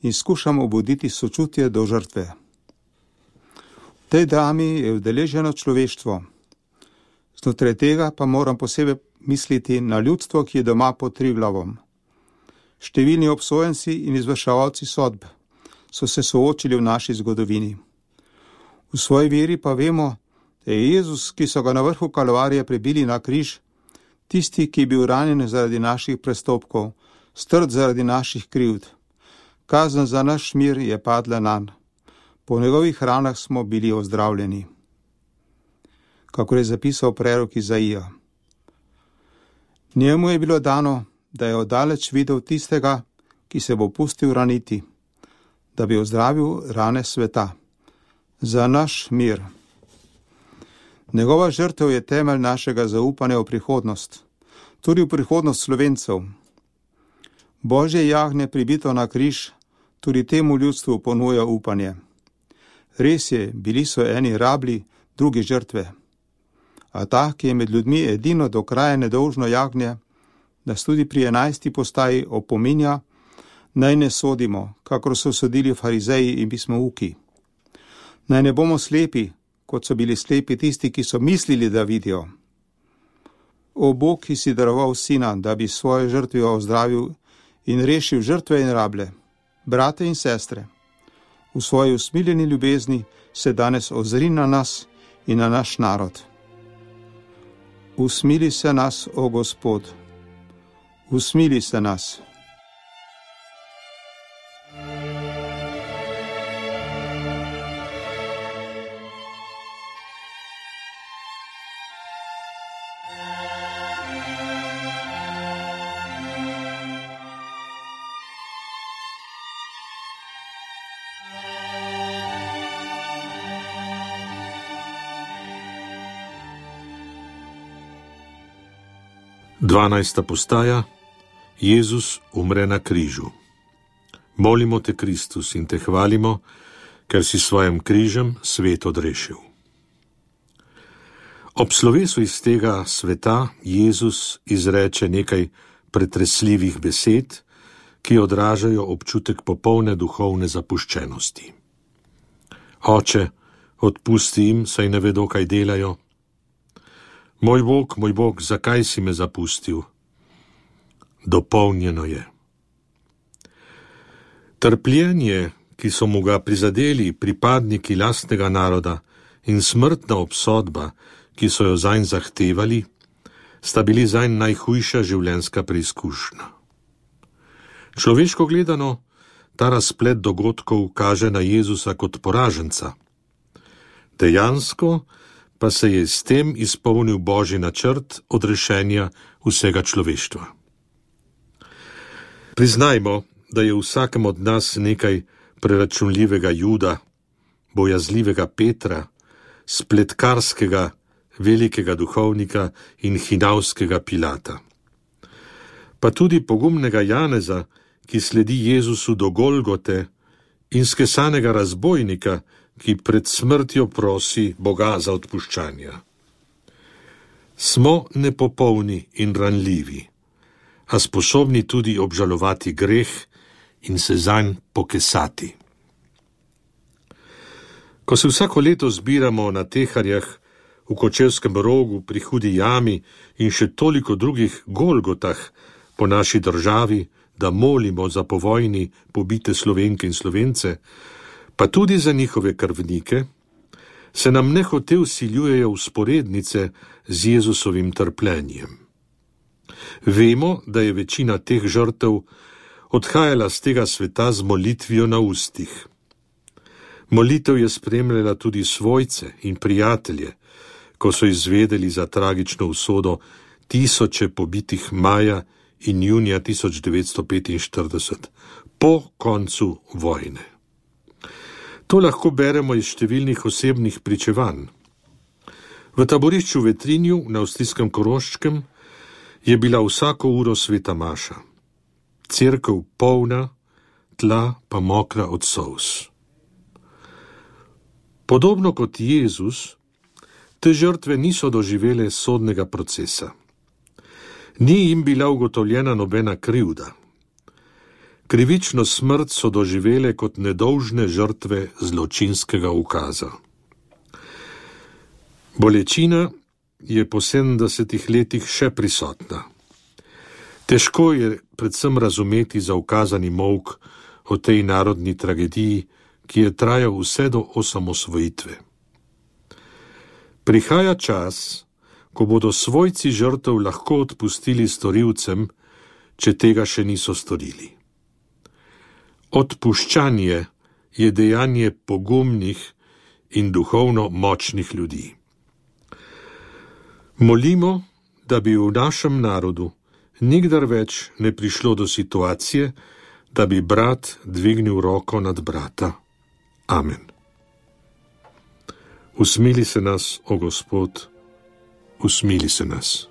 in skušam obuditi sočutje do žrtve. V tej drami je vdeleženo človeštvo, znotraj tega pa moram posebej misliti na ljudstvo, ki je doma pod triglavom. Številni obsojenci in izvrševalci sodb so se soočili v naši zgodovini. V svoji veri pa vemo, je Jezus, ki so ga na vrhu kalvarije prebili na križ, tisti, ki je bil ranjen zaradi naših prestopkov, strd zaradi naših krivd. Kazen za naš mir je padla nan. Po njegovih ranah smo bili ozdravljeni. Kako je zapisal prerok Izaija. Njemu je bilo dano, da je oddaleč videl tistega, ki se bo pustil raniti, da bi ozdravil rane sveta. Za naš mir. Njegova žrtev je temelj našega zaupanja v prihodnost, tudi v prihodnost slovencev. Božje jagne pribito na križ tudi temu ljudstvu ponuja upanje. Res je, bili so eni rabli, drugi žrtve. A ta, ki je med ljudmi edino do kraja nedolžno jagnje, nas tudi pri enajsti postaji opominja, naj ne sodimo, kakor so sodili farizeji in pismouki. Naj ne bomo slepi, kot so bili slepi tisti, ki so mislili, da vidijo. O Bog, ki si daroval sina, da bi svojo žrtvijo ozdravil in rešil žrtve in rable, brate in sestre, v svoji usmiljeni ljubezni se danes ozri na nas in na naš narod. Usmili se nas, o Gospod, usmili se nas. 12. postaja: Jezus umre na križu. Molimo te, Kristus, in te hvalimo, ker si svojim križem svet odrešil. Ob slovesu iz tega sveta Jezus izreče nekaj pretresljivih besed, ki odražajo občutek popolne duhovne zapuščenosti. Oče, odpusti jim, saj ne vedo, kaj delajo. Moj Bog, moj Bog, zakaj si me zapustil? Dopolnjeno je. Trpljenje, ki so mu ga prizadeli pripadniki lastnega naroda, in smrtna obsodba, ki so jo zanj zahtevali, sta bili zanj najhujša življenjska preizkušnja. Človeško gledano, ta razplet dogodkov kaže na Jezusa kot poraženca. Dejansko, pa se je s tem izpolnil božji načrt odrešenja vsega človeštva. Priznajmo, da je v vsakem od nas nekaj preračunljivega Juda, bojazljivega Petra, spletkarskega velikega duhovnika in hinavskega Pilata. Pa tudi pogumnega Janeza, ki sledi Jezusu do Golgote, in skesanega razbojnika, ki pred smrtjo prosi Boga za odpuščanje. Smo nepopolni in ranljivi, a sposobni tudi obžalovati greh in se zanj pokesati. Ko se vsako leto zbiramo na teharjah, v Kočevskem rogu, pri Hudi jami in še toliko drugih Golgotah po naši državi, da molimo za povojni pobite slovenke in slovence, pa tudi za njihove krvnike, se nam nehote usiljujejo usporednice z Jezusovim trpljenjem. Vemo, da je večina teh žrtev odhajala z tega sveta z molitvijo na ustih. Molitev je spremljala tudi svojce in prijatelje, ko so izvedeli za tragično usodo tisoče pobitih maja in junija 1945, po koncu vojne. To lahko beremo iz številnih osebnih pričevanj. V taborišču Vetrinju na avstrijskem Koroščkem je bila vsako uro sveta Maša, crkv polna, tla pa mokra od sous. Podobno kot Jezus, te žrtve niso doživele sodnega procesa. Ni jim bila ugotovljena nobena krivda. Krivično smrt so doživele kot nedolžne žrtve zločinskega ukaza. Bolečina je po 70 letih še prisotna. Težko je predvsem razumeti za ukazani mok o tej narodni tragediji, ki je trajal vse do osamosvojitve. Prihaja čas, ko bodo svojci žrtev lahko odpustili storilcem, če tega še niso storili. Odpuščanje je dejanje pogumnih in duhovno močnih ljudi. Molimo, da bi v našem narodu nikdar več ne prišlo do situacije, da bi brat dvignil roko nad brata. Amen. Usmili se nas, o Gospod, usmili se nas.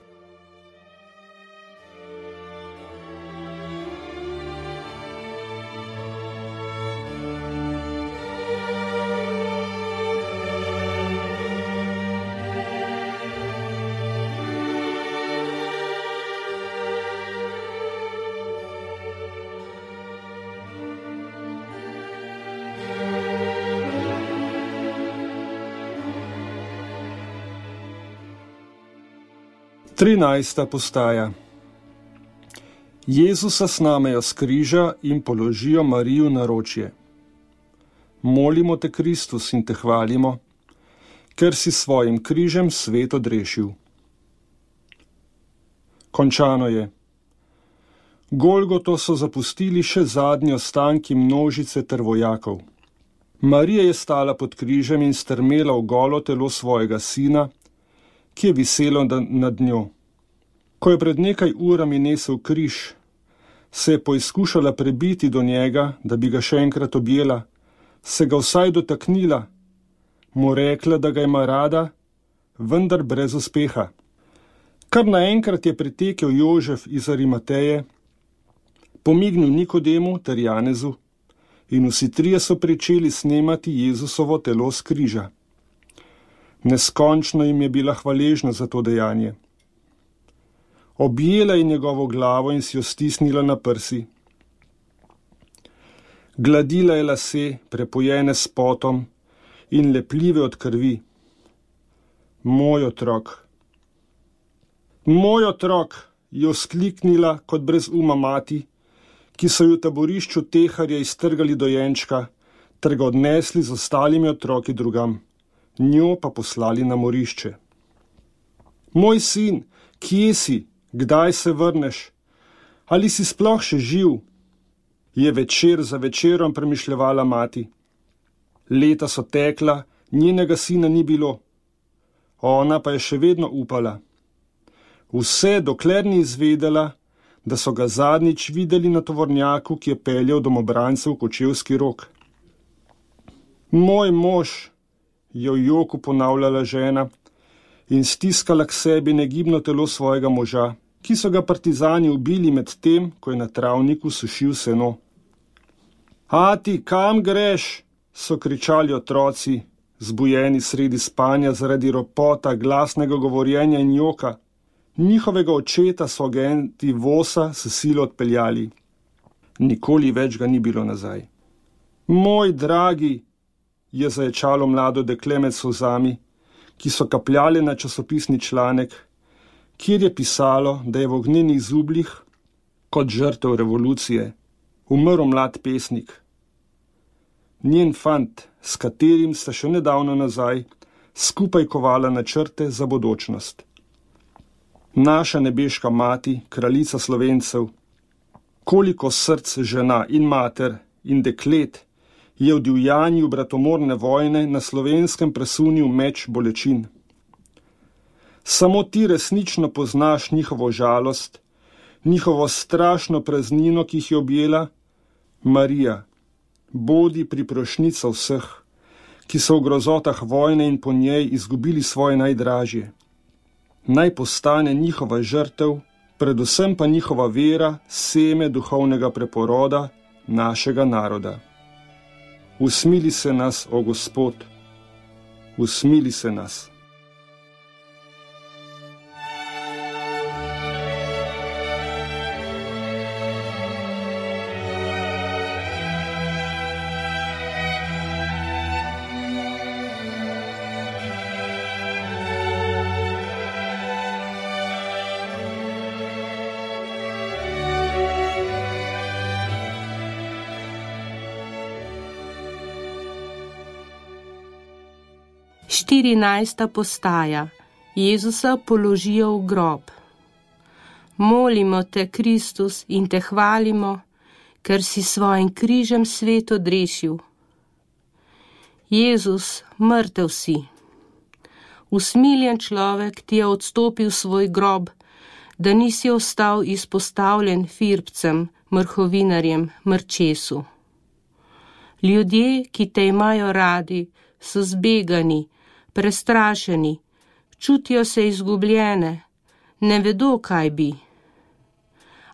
13. postaja. Jezusa snamejo z križa in položijo Marijo na ročje. Molimo te, Kristus, in te hvalimo, ker si svojim križem svet odrešil. Končano je. Golgoto so zapustili še zadnji ostanki množice ter vojakov. Marija je stala pod križem in strmela v golo telo svojega sina, ki je viselo nad njo. Ko je pred nekaj urami nesel križ, se je poizkušala prebiti do njega, da bi ga še enkrat objela, se ga vsaj dotaknila, mu rekla, da ga ima rada, vendar brez uspeha. Kar naenkrat je pritekel Jožef iz Arimateje, pomignil Nikodemu ter Janezu in vsi trije so pričeli snemati Jezusovo telo z križa. Neskončno jim je bila hvaležna za to dejanje. Objela je njegovo glavo in si jo stisnila na prsi. Gladila je lase, prepojene s potom in lepljive od krvi. Moj otrok. Moj otrok je skliknila kot brez uma mati, ki so jo v taborišču teharja iztrgali dojenčka ter ga odnesli z ostalimi otroki drugam njo pa poslali na morišče. Moj sin, kje si, kdaj se vrneš? Ali si sploh še živ? Je večer za večerom premišljala mati. Leta so tekla, njenega sina ni bilo. Ona pa je še vedno upala. Vse dokler ni izvedela, da so ga zadnjič videli na tovornjaku, ki je peljal domobrancev v kočevski rok. Moj mož, je v joku ponavljala žena in stiskala k sebi negibno telo svojega moža, ki so ga partizani ubili med tem, ko je na travniku sušil seno. Ati, kam greš? so kričali otroci, zbujeni sredi spanja zaradi ropota, glasnega govorjenja in joka. Njihovega očeta so agenti vosa s silo odpeljali. Nikoli več ga ni bilo nazaj. Moj dragi, je zaječalo mlado dekle med sozami, ki so kapljali na časopisni članek, kjer je pisalo, da je v ognjenih zubljih, kot žrtev revolucije, umrl mlad pesnik. Njen fant, s katerim sta še nedavno nazaj skupaj kovala načrte za bodočnost. Naša nebeška mati, kraljica slovencev, koliko src žena in mater in deklet je v divjanju bratomorne vojne na slovenskem presunil meč bolečin. Samo ti resnično poznaš njihovo žalost, njihovo strašno praznino, ki jih je objela, Marija, bodi priprošnica vseh, ki so v grozotah vojne in po njej izgubili svoje najdražje. Naj postane njihova žrtev, predvsem pa njihova vera, seme duhovnega preporoda našega naroda. Usmili se nas, o Gospod, usmili se nas. 14. postaja Jezusa položijo v grob. Molimo te, Kristus, in te hvalimo, ker si svojim križem svet odrešil. Jezus, mrtev si. Usmiljen človek ti je odstopil svoj grob, da nisi ostal izpostavljen firpcem, mrhovinarjem, mrčesu. Ljudje, ki te imajo radi, so zbegani, prestrašeni, čutijo se izgubljene, ne vedo, kaj bi.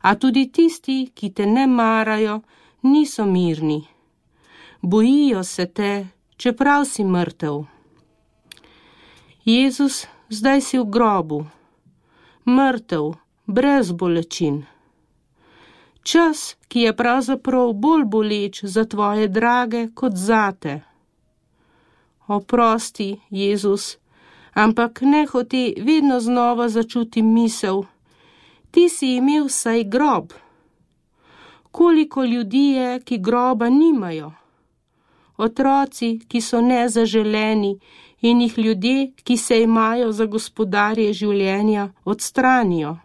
A tudi tisti, ki te ne marajo, niso mirni. Bojijo se te, čeprav si mrtev. Jezus, zdaj si v grobu, mrtev, brez bolečin. Čas, ki je pravzaprav bolj boleč za tvoje drage kot zate oprosti, Jezus, ampak ne hoti vedno znova začuti misel, ti si imel vsaj grob. Koliko ljudi je, ki groba nimajo? Otroci, ki so nezaželeni in jih ljudje, ki se imajo za gospodarje življenja, odstranijo.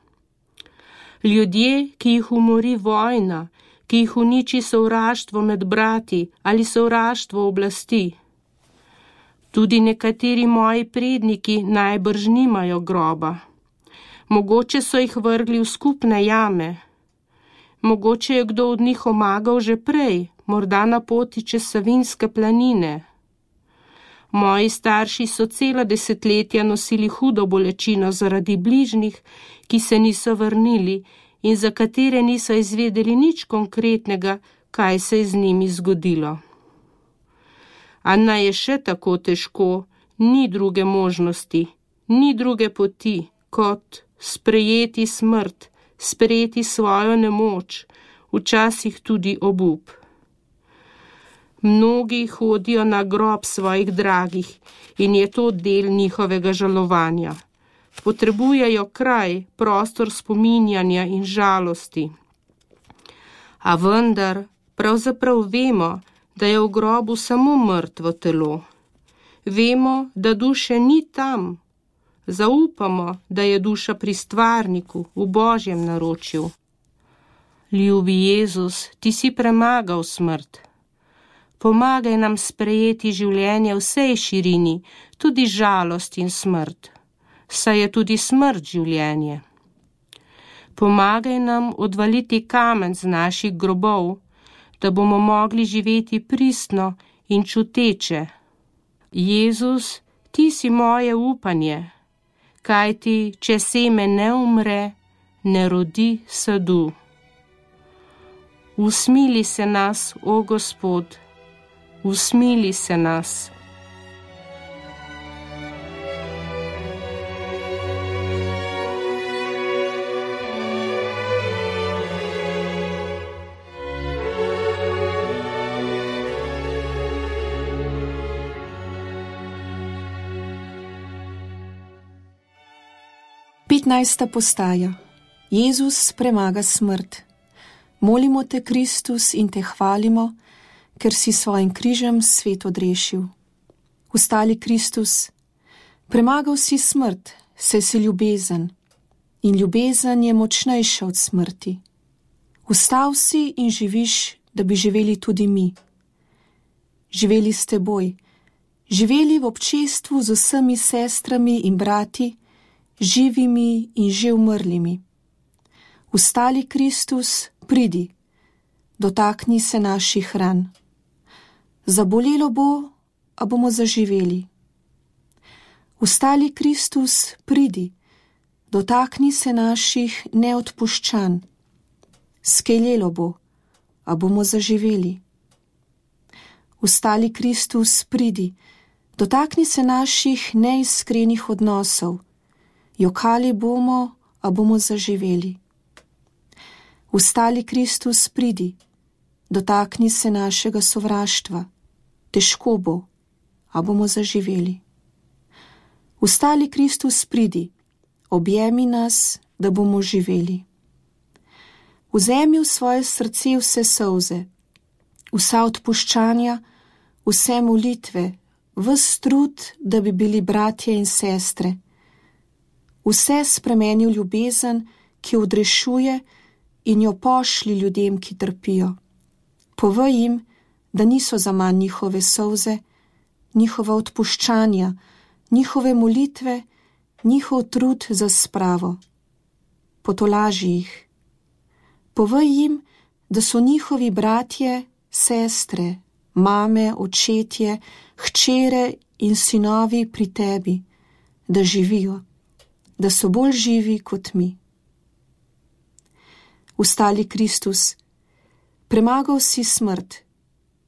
Ljudje, ki jih umori vojna, ki jih uniči sovraštvo med brati ali sovraštvo oblasti. Tudi nekateri moji predniki najbrž nimajo groba. Mogoče so jih vrgli v skupne jame. Mogoče je kdo od njih omagal že prej, morda na poti čez Savinske planine. Moji starši so cela desetletja nosili hudo bolečino zaradi bližnjih, ki se niso vrnili in za katere niso izvedeli nič konkretnega, kaj se je z njimi zgodilo a naj je še tako težko, ni druge možnosti, ni druge poti, kot sprejeti smrt, sprejeti svojo nemoč, včasih tudi obup. Mnogi hodijo na grob svojih dragih in je to del njihovega žalovanja. Potrebujejo kraj, prostor spominjanja in žalosti. A vendar, pravzaprav vemo, da je v grobu samo mrtvo telo. Vemo, da duše ni tam. Zaupamo, da je duša pri stvarniku, v božjem naročju. Ljubi Jezus, ti si premagal smrt. Pomagaj nam sprejeti življenje v vsej širini, tudi žalost in smrt, saj je tudi smrt življenje. Pomagaj nam odvaliti kamen z naših grobov, da bomo mogli živeti pristno in čuteče. Jezus, ti si moje upanje, kaj ti, če seme ne umre, ne rodi sadu. Usmili se nas, o Gospod, usmili se nas. 15. postaja. Jezus premaga smrt. Molimo te, Kristus, in te hvalimo, ker si svojim križem svet odrešil. Ustali Kristus, premagal si smrt, saj si ljubezen, in ljubezen je močnejša od smrti. Vstal si in živiš, da bi živeli tudi mi. Živeli s teboj, živeli v občestvu z vsemi sestrami in brati, živimi in že umrlimi. Ustali Kristus, pridi, dotakni se naših ran. Zabolelo bo, a bomo zaživeli. Ustali Kristus, pridi, dotakni se naših neodpuščanj. Skeljelo bo, a bomo zaživeli. Ustali Kristus, pridi, dotakni se naših neiskrenih odnosov. Jokali bomo, a bomo zaživeli. Ustali Kristus, pridi, dotakni se našega sovraštva. Težko bo, a bomo zaživeli. Ustali Kristus, pridi, objemi nas, da bomo živeli. Vzemi v svoje srce vse solze, vsa odpuščanja, vse molitve, vse trud, da bi bili bratje in sestre. Vse spremeni v ljubezen, ki odrešuje in jo pošli ljudem, ki trpijo. Povej jim, da niso za manj njihove solze, njihova odpuščanja, njihove molitve, njihov trud za spravo. Potolaži jih. Povej jim, da so njihovi bratje, sestre, mame, očetje, hčere in sinovi pri tebi, da živijo, da so bolj živi kot mi. Ustali Kristus, premagal si smrt,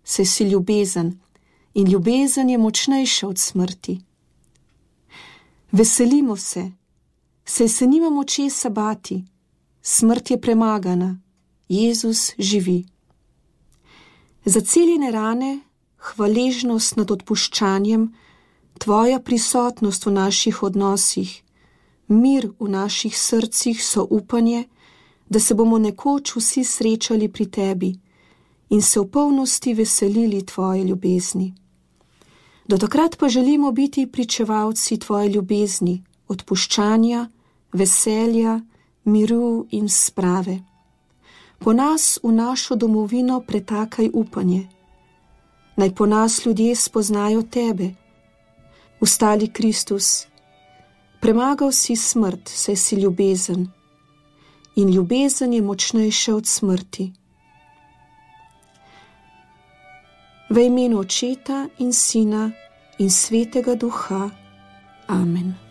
se si ljubezen in ljubezen je močnejša od smrti. Veselimo se, saj se nimamo česa bati, smrt je premagana, Jezus živi. Za celjene rane, hvaležnost nad odpuščanjem, tvoja prisotnost v naših odnosih, mir v naših srcih so upanje, da se bomo nekoč vsi srečali pri tebi in se v polnosti veselili tvoje ljubezni. Do takrat pa želimo biti pričevalci tvoje ljubezni, odpuščanja, veselja, miru in sprave. Po nas v našo domovino pretakaj upanje. Naj po nas ljudje spoznajo tebe. Ustali Kristus, premagal si smrt, saj si ljubezen. In ljubezen je močnejša od smrti. V imenu Očeta in Sina in Svetega Duha. Amen.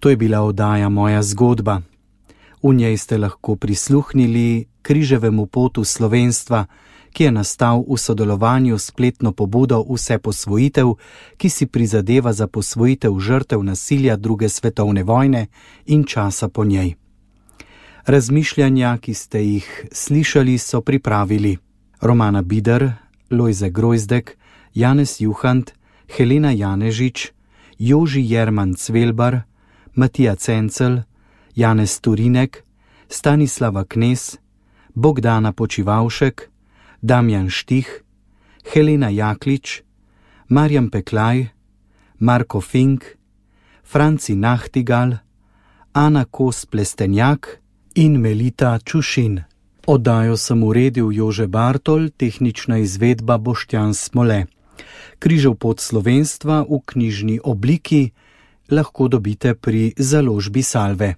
To je bila oddaja Moja zgodba. V njej ste lahko prisluhnili križevemu potu slovenstva, ki je nastal v sodelovanju s spletno pobudo Vse posvojitev, ki si prizadeva za posvojitev žrtev nasilja druge svetovne vojne in časa po njej. Razmišljanja, ki ste jih slišali, so pripravili Romana Bider, Lojze Grojzdek, Janez Juhant, Helena Janežič, Joži Jerman Cvelbar, Matija Cencel, Janez Turinek, Stanislava Knes, Bogdana Počivalšek, Damjan Štih, Helena Jaklič, Marjan Peklaj, Marko Fink, Franci Nahtigal, Ana Kos Plestenjak in Melita Čušin. Oddajo sem uredil Jože Bartol, tehnična izvedba Boštjan Smole. Križev pot slovenstva v knjižni obliki lahko dobite pri založbi Salve.